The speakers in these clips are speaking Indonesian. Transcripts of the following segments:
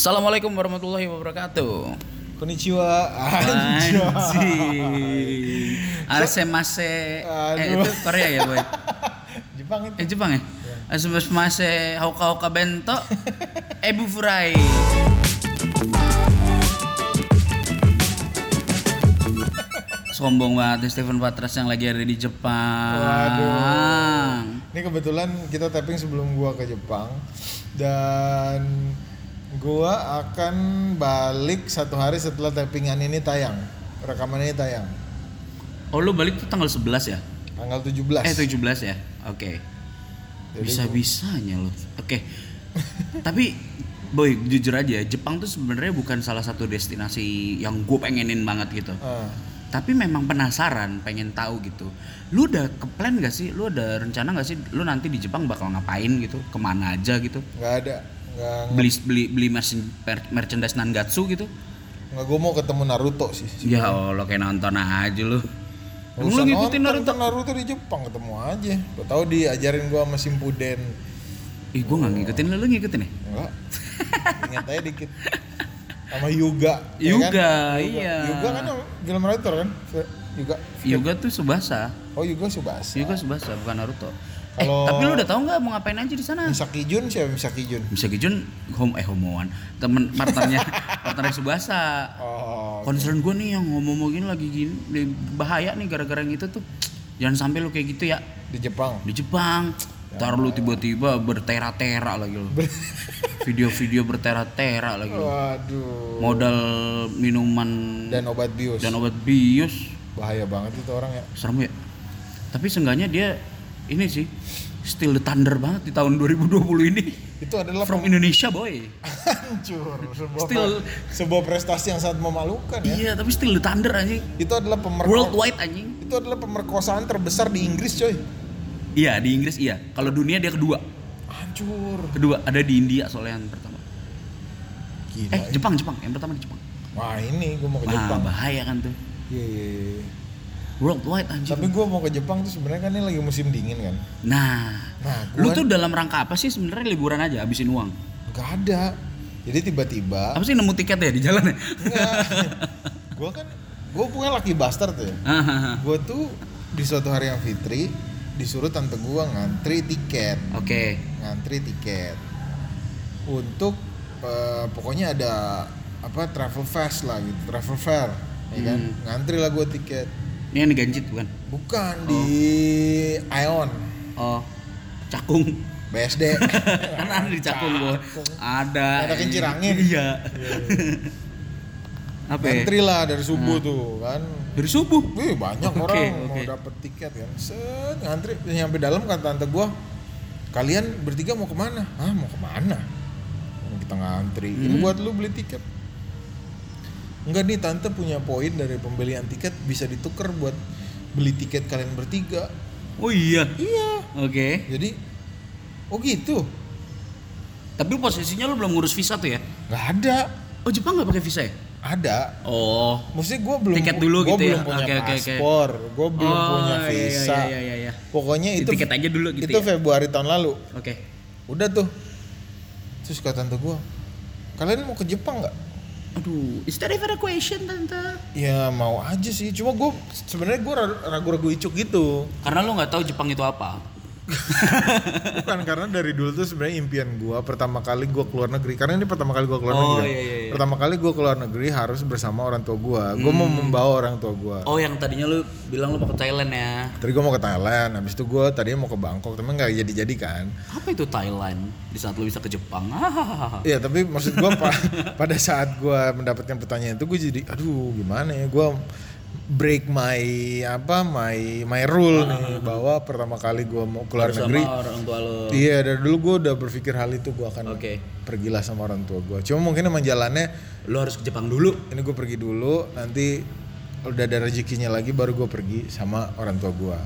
Assalamualaikum warahmatullahi wabarakatuh. Konnichiwa. Anjing. Asemase. Eh itu Korea ya, Boy? Jepang itu. Eh Jepang ya? Asemase hoka hoka bento. Ebu furai. Sombong banget nih Stephen Patras yang lagi ada di Jepang. Waduh. Ini kebetulan kita tapping sebelum gua ke Jepang dan gua akan balik satu hari setelah tappingan ini tayang. Rekaman ini tayang. Oh lu balik tuh tanggal 11 ya? Tanggal 17. Eh 17 ya? Oke. Jadi Bisa-bisanya lo. Oke. Tapi boy jujur aja Jepang tuh sebenarnya bukan salah satu destinasi yang gue pengenin banget gitu. Ah, Tapi memang penasaran, pengen tahu gitu. Lu udah ke plan gak sih? Lu ada rencana gak sih? Lu nanti di Jepang bakal ngapain gitu? Ke mana aja gitu? nggak ada. Nggak Beli beli beli merchandise Nangatsu gitu? nggak gua mau ketemu Naruto sih. Ya Allah kayak nonton aja lu. Emang usah lu ngikutin Naruto? Naruto di Jepang ketemu aja. Gua tahu diajarin gua sama Shippuden. Ih gue gak ngikutin lu, lu ngikutin ya? Enggak. Ingat aja dikit. Sama Yuga. ya Yuga, kan? iya. Yuga kan film Naruto kan? Yuga. Yoga tuh Subasa. Oh Yuga Subasa. Yoga Subasa bukan Naruto. Eh, Kalau- tapi lu udah tahu nggak mau ngapain aja di sana? Misaki Jun siapa Misaki Jun? Bisa Jun home eh homoan temen partnernya partnernya Subasa. Oh. Concern gue nih yang ngomong gini lagi gini bahaya nih gara-gara yang itu tuh. Jangan sampai lu kayak gitu ya Di Jepang. di Jepang. Ntar lu tiba-tiba bertera-tera lagi lu. Video-video bertera-tera lagi lu. Waduh. Modal minuman Dan obat bius. dan obat bius Bahaya banget itu orang ya. serem ya. Tapi seenggaknya dia ini sih still the thunder banget di tahun 2020 ini. Itu adalah From Indonesia boy. hancur. Sebuah, Still- sebuah prestasi yang sangat memalukan ya. Iya, tapi still the thunder anjing. Itu adalah pemerko- Worldwide anjing. Itu adalah pemerkosaan terbesar di Inggris coy. Iya, di Inggris iya. Kalau dunia dia kedua. Hancur. Kedua ada di India soalnya yang pertama. Gila. Eh, Jepang, Jepang. Yang pertama di Jepang. Wah ini gue mau ke Wah, Jepang. bahaya kan tuh. Iya, iya, iya. Worldwide anjing. Tapi gue mau ke Jepang tuh sebenarnya kan ini lagi musim dingin kan. Nah, Nah, lu gua tuh dalam rangka apa sih sebenarnya liburan aja habisin uang? nggak ada. Jadi tiba-tiba Apa sih nemu tiket ya di jalan ya? enggak. gue kan gue punya laki bastard tuh ya. Hahaha. Gue tuh di suatu hari yang fitri disuruh tante gue ngantri tiket, Oke. ngantri tiket untuk eh, pokoknya ada apa travel fest lah gitu, travel fair, ya kan? Hmm. Ngantri lah gue tiket. Ini yang diganjit bukan? Bukan di Ion, Oh, cakung. BSD. kan ada di cakung gua. Ada. Ada kincir angin. Iya. Apa ya? Ngantri lah dari subuh tuh kan. Dari subuh. Wih banyak Oke, orang oke. mau dapet tiket kan. Set ngantri nyampe dalam kata tante gua, kalian bertiga mau ke mana? Ah mau ke mana? Kita ngantri. Ini Hmm. buat lu beli tiket. Enggak nih tante punya poin dari pembelian tiket bisa ditukar buat beli tiket kalian bertiga. Oh iya. Iya. Oke. Jadi oh gitu. Tapi posisinya lu belum ngurus visa tuh ya? nggak ada. Oh Jepang nggak pakai visa ya? Ada. Oh. Maksudnya gue belum Tiket dulu gua gitu ya? belum punya Oke, oke, oke. paspor, gue belum Oh, punya iya, visa. Iya iya iya. Pokoknya Di itu tiket aja dulu gitu itu ya? Februari tahun lalu. Oke. Udah tuh. Terus kata tante gue, kalian mau ke Jepang nggak? Aduh, is that even a question tante? Ya mau aja sih. Cuma gue sebenarnya gue ragu-ragu icuk gitu. Karena lu nggak tahu Jepang itu apa. Bukan karena dari dulu tuh sebenarnya impian gue pertama kali gue keluar negeri. Karena ini pertama kali gue keluar Oh, negeri. iya, iya, iya. Pertama kali gue keluar negeri harus bersama orang tua gue. Gue mau membawa orang tua gue. Oh yang tadinya lu bilang lu mau ke Thailand ya? Tadi gue mau ke Thailand, habis itu gue tadinya mau ke Bangkok, tapi nggak jadi-jadi kan. Apa itu Thailand? Di saat lu bisa ke Jepang? Iya tapi maksud gue pada saat gue mendapatkan pertanyaan itu gue jadi aduh gimana ya gue break my apa my my rule nih bahwa pertama kali gue mau keluar Harus negeri sama orang tua lu. iya dari dulu gue udah berpikir hal itu gue akan Oke. pergilah sama orang tua gue cuma mungkin emang jalannya Lu harus ke Jepang dulu. ini gue pergi dulu nanti udah ada rezekinya lagi baru gue pergi sama orang tua gue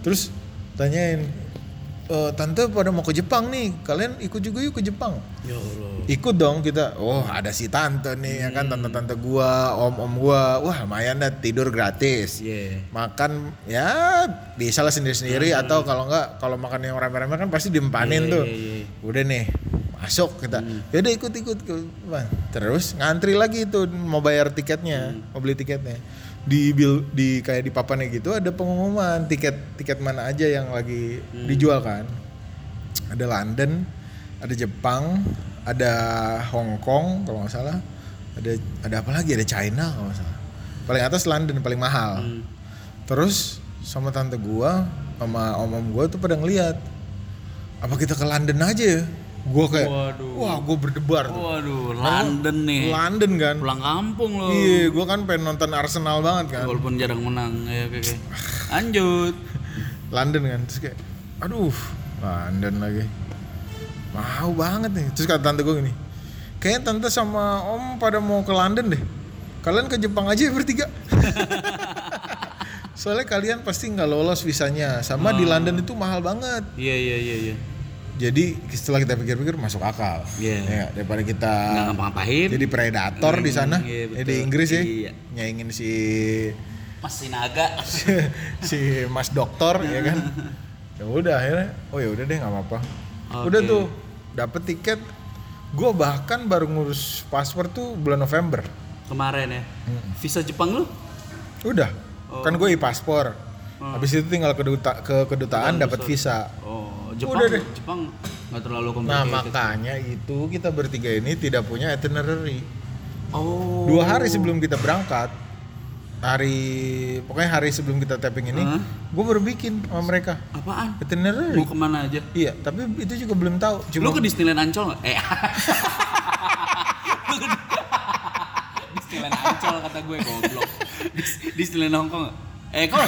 terus tanyain "E, tante pada mau ke Jepang nih kalian ikut juga yuk ke Jepang. Ya Allah. ikut dong kita. Oh ada si tante nih ya kan tante-tante gua om-om gua. Wah lumayan dah tidur gratis. Iya. makan ya bisa lah sendiri-sendiri atau kalau enggak kalau makan yang rame-rame kan pasti diempanin Iya, tuh. iya, iya. udah nih masuk kita. Ya udah ikut ikut. Ke- Wah, terus ngantri lagi itu mau bayar tiketnya mau beli tiketnya di bil di kayak di papannya gitu ada pengumuman. Tiket tiket mana aja yang lagi dijual kan? Ada London ada Jepang ada Hong Kong kalau nggak salah ada ada apa lagi? Ada China kalau nggak salah. Paling atas London paling mahal. Hmm. terus sama tante gua sama om om gua tuh pada ngeliat apa kita ke London aja ya gua kayak Waduh. wah gua berdebar tuh Waduh, London nih. London kan Pulang kampung lo. iya gua kan pengen nonton Arsenal banget kan Walaupun jarang menang. Ya, oke, oke. Lanjut. London kan terus kayak aduh London lagi mau banget nih terus kata tante gue gini kayaknya tante sama om pada mau ke London deh kalian ke Jepang aja ya bertiga soalnya kalian pasti nggak lolos visanya sama di London itu mahal banget Iya, iya, iya, iya. Jadi setelah kita pikir-pikir masuk akal Iya. ya daripada kita Nggak ngapa-ngapain. jadi predator di sana Hmm, iya, ya, di Inggris ya Iya. nyaingin si Masih naga. si Mas Dokter ya kan. Ya udah akhirnya oh ya udah deh nggak apa-apa. Oke. Udah tuh dapet tiket. Gue bahkan baru ngurus paspor tuh bulan November. Kemarin ya. Hmm. Visa Jepang lu? Udah. Oh. Kan gue e-paspor. Habis itu tinggal ke, duta, ke kedutaan dapat visa. Oh, Jepang. Udah deh. Jepang nggak terlalu Nah complicated. makanya itu kita bertiga ini tidak punya itinerary. Oh. Dua hari sebelum kita berangkat, hari pokoknya hari sebelum kita tapping ini, gue baru bikin sama mereka Apaan? itinerary. Mau ke mana aja? Iya, tapi itu juga belum tahu. Cuma Lu ke Disneyland Ancol nggak? Eh. Disneyland Ancol kata gue goblok. Dis- Disneyland Hong Kong nggak? Eh kok?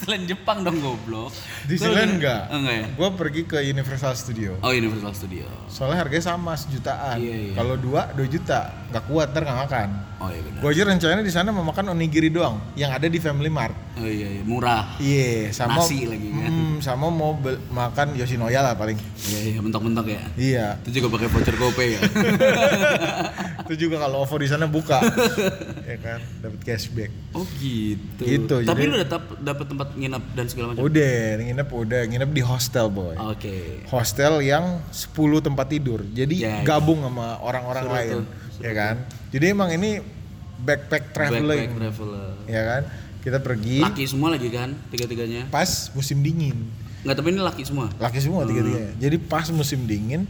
Disneyland Jepang dong goblok. Disneyland enggak? Enggak ya? Gue pergi ke Universal Studio. Oh Universal Studio. Soalnya harganya sama sejutaan. Iya, iya. Kalau dua, dua juta. Nggak kuat ntar nggak makan. Oh iya benar. Gue aja rencananya di sana mau makan onigiri doang, yang ada di Family Mart. Oh iya, iya. murah. Iya, sama Nasi lagi kan. Hmm, sama mau bel- makan Yoshinoya lah paling. Iya iya mentok-mentok ya. Iya. Itu juga pakai voucher GoPay ya. Itu juga kalau OVO di sana buka, ya kan, dapat cashback. oh gitu. Gitu, Tapi jadi- lu udah dap- dapet tempat nginap dan segala macam. Udah, nginep udah, nginep di hostel boy. Oke. Hostel yang 10 tempat tidur, jadi Ya, ya. gabung sama orang-orang lain, tuh, ya kan. Jadi emang ini backpack traveling, Backpack traveler. ya kan. Kita pergi Laki semua lagi kan tiga-tiganya. pas musim dingin, Nggak tapi ini laki semua. laki semua Hmm. tiga-tiganya. Jadi pas musim dingin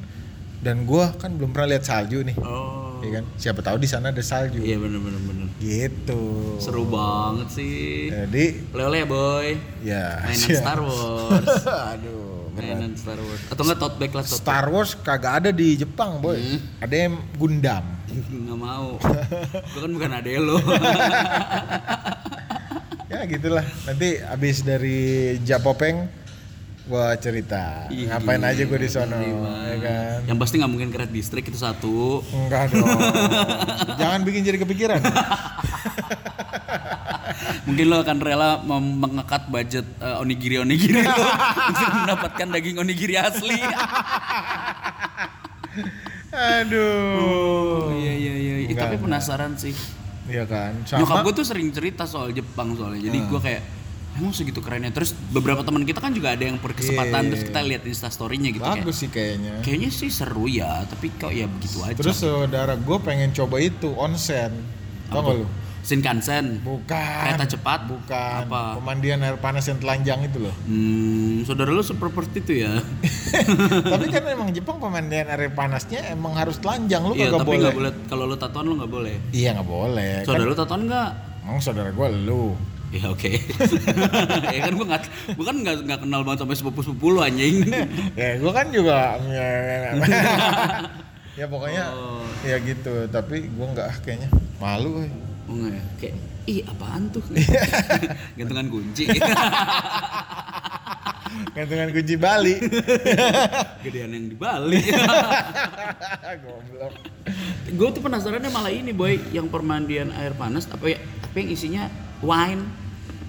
dan gua kan belum pernah lihat salju nih, Oh. Ya kan. Siapa tahu di sana ada salju, Iya bener bener bener. gitu. Seru banget sih. Jadi Lele boy. ya. Mainan siap. Star Wars. Aduh, berat. Mainan Star Wars. Atau enggak tote bag lah tote bag. Star Wars kagak ada di Jepang boy, Hmm. ada yang Gundam. Nggak mau. Gue kan bukan ade lo. ya gitulah nanti abis dari Japopeng gua cerita Ih, ngapain aja gue di sono ya kan Yang pasti nggak mungkin keret distrik itu satu. enggak dong jangan bikin jadi kepikiran Mungkin lo akan rela mengekat budget eh, onigiri onigiri lo untuk mendapatkan daging onigiri asli. aduh Oh iya iya iya. Enggak, tapi enggak. penasaran sih. iya kan Nyokap sama gue tuh sering cerita soal Jepang soalnya. Jadi Hmm. gue kayak emang segitu kerennya. Terus beberapa teman kita kan juga ada yang berkesempatan Iya. terus kita lihat instastorynya gitu kayak. bagus sih kayaknya Kayaknya sih seru ya, tapi kok ya begitu aja. terus saudara gue pengen coba itu onsen tau gak lu Shinkansen. bukan Kereta cepat? bukan Apa? pemandian air panas yang telanjang itu loh Hmm, saudara lu seperti itu ya? tapi kan emang Jepang pemandian air panasnya emang harus telanjang lu Iya, tapi boleh boleh. Kalau lu tatuan lu nggak boleh. iya nggak boleh kan Saudara lu tatuan nggak? emang saudara gue lu Ya oke. ya kan gua nggak, gua kan nggak nggak kenal banget sampai sepupu sepupu lu anjing. ya gue kan juga ya pokoknya Oh. ya gitu tapi gue nggak kayaknya malu woy. Oh nggak ya? Kayak, ih apaan tuh? Gantungan kunci. gantungan kunci Bali Gedean yang di Bali. goblok gue tuh penasarannya malah ini boy, yang permandian air panas apa ya? Apa yang isinya wine?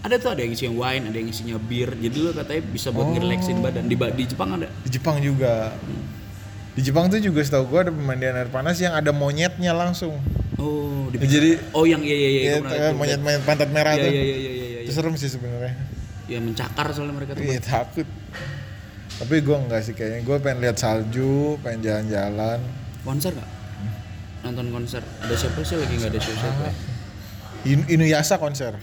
Ada tuh ada yang isinya wine, ada yang isinya bir. Jadi lo katanya bisa buat ngerelaksin badan. Di, di Jepang ada. di Jepang juga di Jepang tuh juga setahu gue ada pemandian air panas yang ada monyetnya langsung Oh, di Jadi- Oh yang iya iya iya. ya, gua pernah liat tuh. monyet-monyet pantat merah Iya tuh iya iya iya iya. itu serem sih sebenarnya Ya mencakar soalnya mereka tuh. iya takut Tapi gue enggak sih kayaknya. Gue pengen lihat salju, pengen jalan-jalan. Konser gak? Nonton konser. Ada siapa sih lagi nggak ada show siapa? In- Inuyasha konser.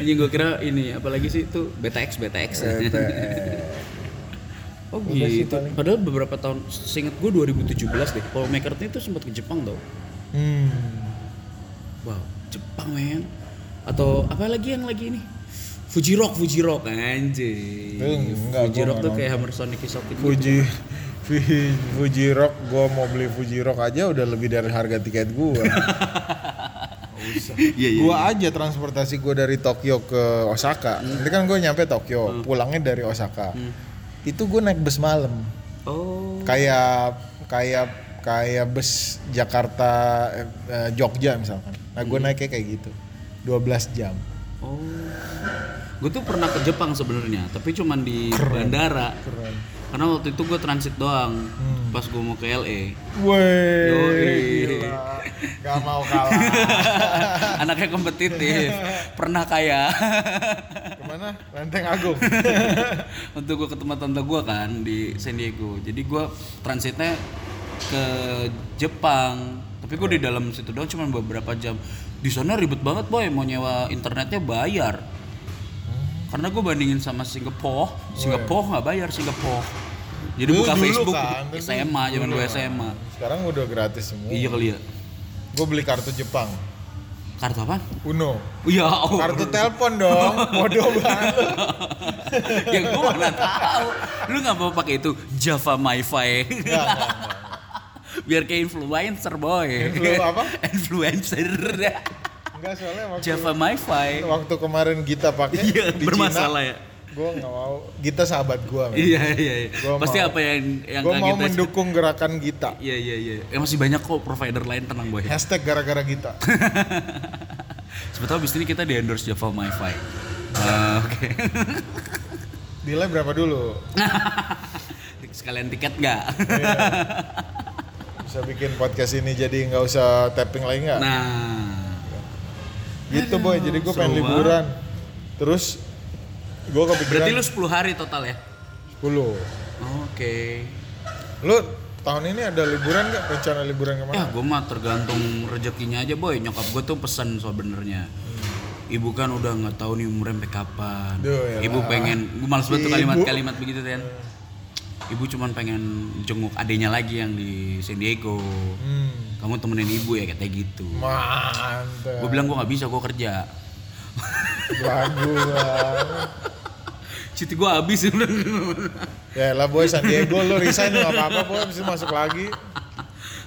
Ini gue kira ini apalagi sih itu BTX BTX. oh Udah sih gitu. Padahal beberapa tahun seingat gue 2017 deh. Paul McCartney itu sempat ke Jepang tau. Hmm. Wow, Jepang men. Atau apa lagi yang lagi ini? Fuji Rock, Fuji Rock. Eh, enggak, Fuji Rock tuh kayak Hammer Sonic Exotic gitu. Fuji Rock, gue mau beli Fuji Rock aja udah lebih dari harga tiket gue. Iya iya. Gua aja transportasi gue dari Tokyo ke Osaka. Ini kan gue nyampe Tokyo, pulangnya dari Osaka. Itu gue naik bus malam. Oh. Kayak kayak kayak bus Jakarta eh, eh, Jogja misalkan. Nah, gue naiknya kayak gitu. 12 jam. Oh. Gue tuh pernah ke Jepang sebenarnya, tapi cuman di bandara. Keren. Karena waktu itu gue transit doang. Pas gue mau ke LA. Gila. Gak mau kalah. Anaknya kompetitif. Pernah kaya. Ke mana? Lenteng Agung. Untuk gue ke tempat tante gue kan di San Diego. Jadi gue transitnya ke Jepang. Tapi gue di dalam situ doang cuma beberapa jam. Di sana ribet banget boy, mau nyewa internetnya bayar. Karena gue bandingin sama Singapore, Singapore nggak bayar Singapore. Jadi Dulu- buka dulu Facebook kan, SMA, zaman gue. SMA. Sekarang udah gratis semua. Iya kali ya. Gue beli kartu Jepang. Kartu apa? Uno. Iya, oh. Kartu telepon dong. Bodoh banget. ya gue mana tahu. Lu nggak mau pakai itu Java enggak. Biar kayak influencer boy. Influ apa? influencer. Enggak soalnya waktu, Java MiFi. waktu kemarin Gita pakai Iya, di bermasalah ya. Gue nggak mau. Gita sahabat gue. Iya iya iya. Gua Pasti mau- apa yang yang Gue mau kita- mendukung gerakan Gita. Iya iya iya. Ya masih banyak kok provider lain tenang boy. Hashtag gara-gara Gita. Sebetulnya abis ini kita di endorse Java MiFi. Ah, Oke. Nilai berapa dulu? Sekalian tiket nggak? Iya. Bisa bikin podcast ini jadi nggak usah tapping lagi nggak? Nah. Gitu boy. Jadi gue pengen liburan. Terus gue kepikiran Berarti lu 10 hari total ya? 10. Oke. Lu tahun ini ada liburan nggak? Rencana liburan ke mana? Ya gue mah tergantung rezekinya aja boy. Nyokap gue tuh pesen sebenarnya. Ibu kan udah nggak tahu nih umurnya sampai kapan. Duh, ya Ibu pengen, gue males banget kalimat-kalimat begitu kan. Ibu cuman pengen jenguk adenya lagi yang di San Diego. Hmm, Kamu temenin ibu ya katanya gitu. mantap. Gue bilang gue nggak bisa, gue kerja. Lagu banget. Cuti gue habis Ya lah boy San Diego lu resign nggak apa-apa boy mesti masuk lagi.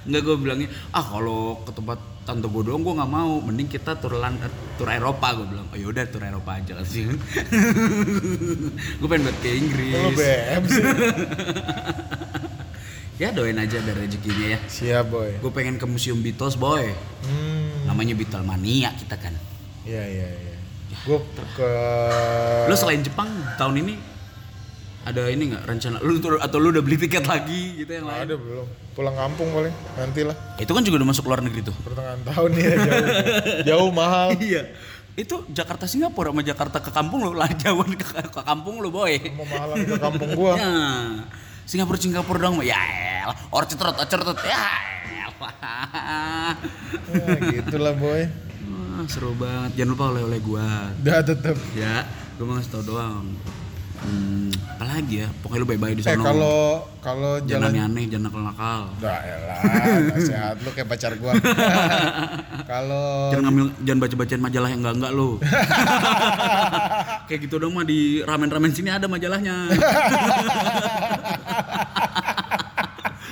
Enggak gue bilangnya, ah kalau ke tempat tante gue doang gue nggak mau, mending kita tur eh, tur Eropa gue bilang. Oh yaudah tur Eropa aja sih. gue pengen buat ke Inggris. Lu BM sih. Ya doain aja ada rezekinya ya. Siap boy. Gue pengen ke museum Beatles boy. Hmm. Namanya Beatlemania kita kan. Iya iya iya. Gue ke Lo selain Jepang tahun ini ada ini nggak rencana lu tur- atau lu udah beli tiket lagi gitu yang lain? ada belum. Pulang kampung paling nanti lah. Itu kan juga udah masuk luar negeri tuh. Pertengahan tahun ya jauh. jauh mahal. Iya. Itu Jakarta Singapura sama Jakarta ke kampung lo, lah jauhan ke, ke kampung lo boy. Mau mahalan ke kampung gua. Ya. Singapura Singapura dong, ya el, orchard orchard ya el. Ya, gitulah boy. Wah, seru banget. Jangan lupa oleh-oleh gua. Udah tetep. Ya, gua mau ngasih tau doang. Hmm, apalagi ya? Pokoknya lu baik-baik di Eh sana. kalau kalau jangan jalan aneh-aneh, jangan nakal-nakal. Udah elah, sehat lu kayak pacar gua. kalau Jangan ngambil jangan baca-bacain majalah yang enggak-enggak lu. Kayak gitu dong mah di ramen-ramen sini ada majalahnya.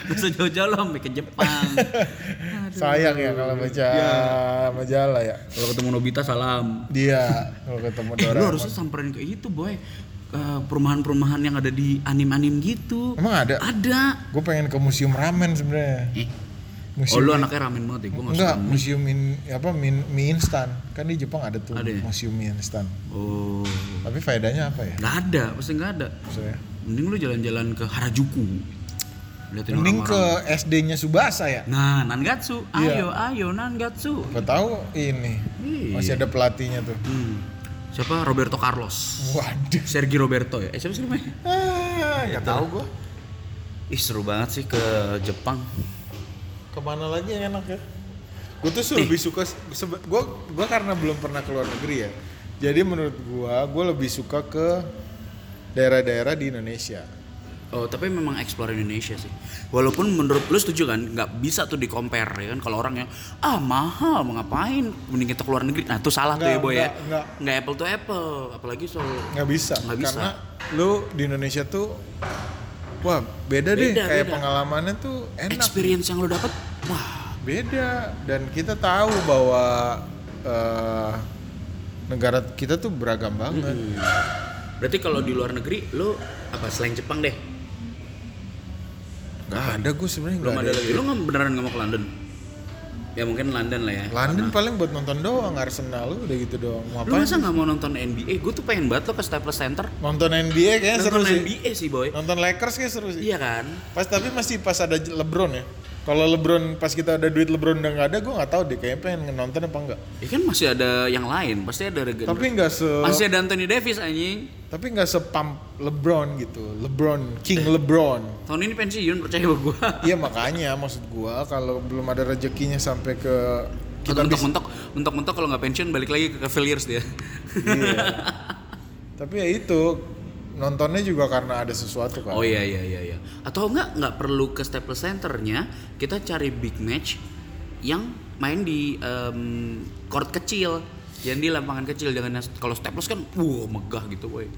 Bisa jauh-jauh lo sampai ke Jepang. sayang ya kalau baca majalah ya. Kalau ketemu Nobita salam. Dia kalau ketemu Eh, lu harusnya samperin ke itu, boy. Eh, perumahan-perumahan yang ada di anim-anim gitu. Emang ada? Ada. Gue pengen ke museum ramen sebenarnya. Eh, Museum oh lu anaknya ramen banget ya? Gua nggak Enggak, suka museum in, apa min, mie instan. Kan di Jepang ada tuh Ada ya? museum mie instan. Oh, Tapi faedahnya apa ya? nggak ada, pasti nggak ada. Maksudnya? Mending lu jalan-jalan ke Harajuku. Liatin Mending ke orang-orang. SD-nya Subasa ya. Nah, Nangatsu. Iya. Ayo, ayo Nangatsu. Siapa tahu ini Iya. masih ada pelatihnya tuh. Hmm. Siapa Roberto Carlos Waduh. Sergi Roberto ya eh siapa sih namanya Ah, nggak tahu gua. ih seru banget sih ke Jepang Ke mana lagi yang enak ya? Gue tuh lebih suka, gua gua karena belum pernah keluar negeri ya. Jadi menurut gua, gue lebih suka ke daerah-daerah di Indonesia. Oh, tapi memang explore Indonesia sih. Walaupun menurut lu setuju kan, nggak bisa tuh di compare ya kan kalau orang yang ah mahal mau ngapain, mending kita keluar negeri. Nah, itu salah tuh ya, Boy ya. nggak, nggak. Apple to apple, apalagi soal Nggak bisa, Nggak bisa. karena lu di Indonesia tuh, wah beda, deh. Beda, Kayak beda. pengalamannya tuh enak. experience yang lu dapat. Wah, beda dan kita tahu bahwa eh, negara kita tuh beragam banget. berarti kalau di luar negeri lu apa selain Jepang deh? Gak ada gue sebenarnya Belum ada ada. lagi. Lu nggak beneran nggak mau ke London? Ya mungkin London lah ya. London paling buat nonton doang Arsenal udah gitu doang. Mau Lu apa? masa nggak mau nonton NBA? Gue tuh pengen banget lo ke Staples Center. Nonton NBA kayaknya seru Nonton sih. NBA sih, Boy. Nonton Lakers kayak seru sih. Iya kan? Pas tapi masih pas ada LeBron ya. Kalau LeBron pas kita ada duit LeBron udah nggak ada, gue nggak tahu deh kayaknya pengen nonton apa enggak. Ya kan masih ada yang lain, pasti ada regenerasi. Tapi nggak se Masih ada Anthony Davis anjing. tapi nggak sepam LeBron gitu. LeBron, King LeBron. Tahun ini pensiun percaya sama gua. Iya makanya maksud gua kalau belum ada rezekinya sampai ke kita Kita bisa mentok-mentok, mentok-mentok kalau nggak pensiun balik lagi ke Cavaliers dia. Iya. Tapi ya itu nontonnya juga karena ada sesuatu kan. Oh iya iya iya iya. Atau enggak nggak perlu ke Staples Centernya, kita cari big match yang main di em, court kecil, yang di lapangan kecil jangan kalau Staples kan, wow megah gitu boy.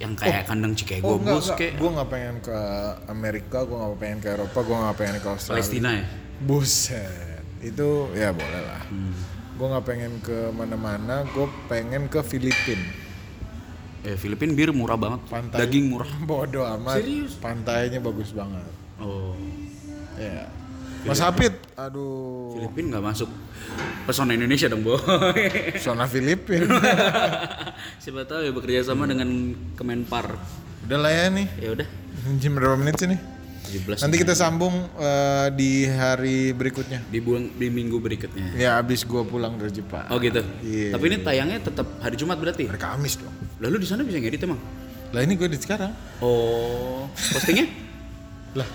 Yang kayak kandang Chicago Oh enggak, Bulls kayak Gua nggak pengen ke Amerika, gua nggak pengen ke Eropa, gua nggak pengen ke Australia. Palestina ya. Buset, itu ya boleh lah. Hmm. Gua nggak pengen ke mana-mana, gue pengen ke Filipina. Eh Filipina bir murah banget, Pantai. daging murah. Bodoh amat. Serius? Pantainya bagus banget. Oh. Ya. Mas Hafid, aduh. Filipina nggak masuk pesona Indonesia dong boy. Zona Filipin. Siapa tahu ya bekerja sama dengan Kemenpar. Udah lah ya nih. Ya udah. Jam berapa menit sih nih? 17 Nanti kita sambung eh, di hari berikutnya. di bulan di minggu berikutnya. Ya abis gua pulang dari Jepang. Oh gitu. Iya. Tapi ini tayangnya tetap hari Jumat berarti. Hari Kamis dong. Lalu di sana bisa ngedit emang? Lah ini gue di sekarang. Oh, postingnya? Lah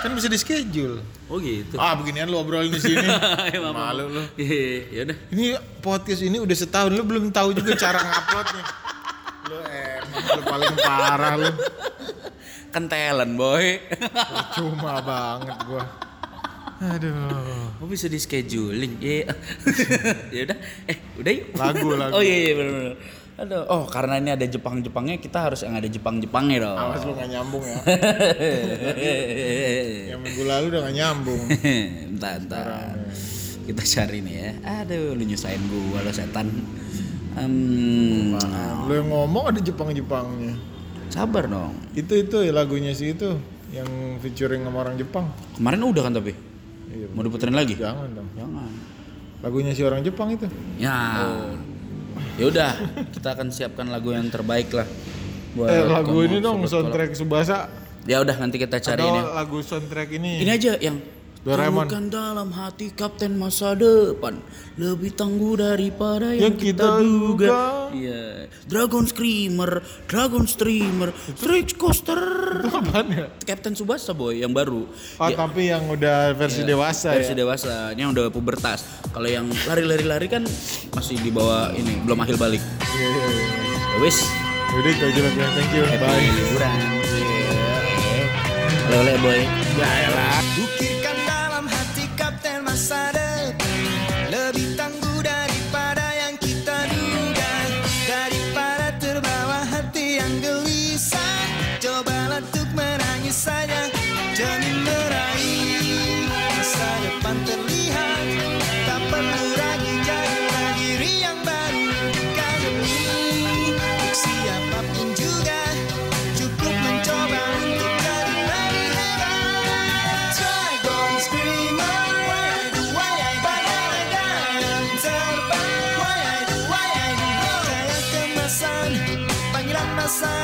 kan bisa di schedule. Oh gitu. Ah beginian lu obrolin di sini. Ya, maaf. Malu lu. Iya, ya udah. Ini podcast ini udah setahun lu belum tahu juga cara nguploadnya. Lu emang lu paling parah lu. Kentelan, boy. Cuma banget gua. Aduh. Oh bisa di scheduling. Iya. ya udah. Eh, udah yuk. Lagu, lagu. Oh iya iya benar benar. Aduh, oh karena ini ada Jepang-Jepangnya, kita harus yang ada Jepang-Jepangnya dong. Awas lu gak nyambung ya. Yang minggu lalu udah gak nyambung. entar, entar. Kita cari nih ya. Aduh, lu nyusahin gua lo setan. Em, Lu yang ngomong ada Jepang-Jepangnya. Sabar dong. Itu itu ya lagunya sih itu yang featuring sama orang Jepang. Kemarin udah kan tapi? Iya. Mau diputerin lagi? Jangan dong. Jangan. Lagunya si orang Jepang itu. Ya. Ya udah, kita akan siapkan lagu yang terbaik lah. Buat eh lagu ini dong soundtrack Subasa. Ya udah nanti kita cari Atau ini. lagu soundtrack ini. Ini aja yang Doraemon. Temukan dalam hati kapten masa depan lebih tangguh daripada yang, Yang kita, kita duga. Iya. Dragon Screamer, Dragon Streamer, Stretch Coaster. Itu apaan ya? Captain Subasa boy yang baru. Oh Ya, tapi yang udah versi dewasa versi ya. dewasa. Ini yang udah pubertas. Kalau yang lari-lari-lari kan masih di bawah ini, belum akhir balik. Iya iya iya. Ya wis. Udah itu aja lah thank you. Happy Bye. liburan. Oleh-oleh boy. Ya. Buki inside sun.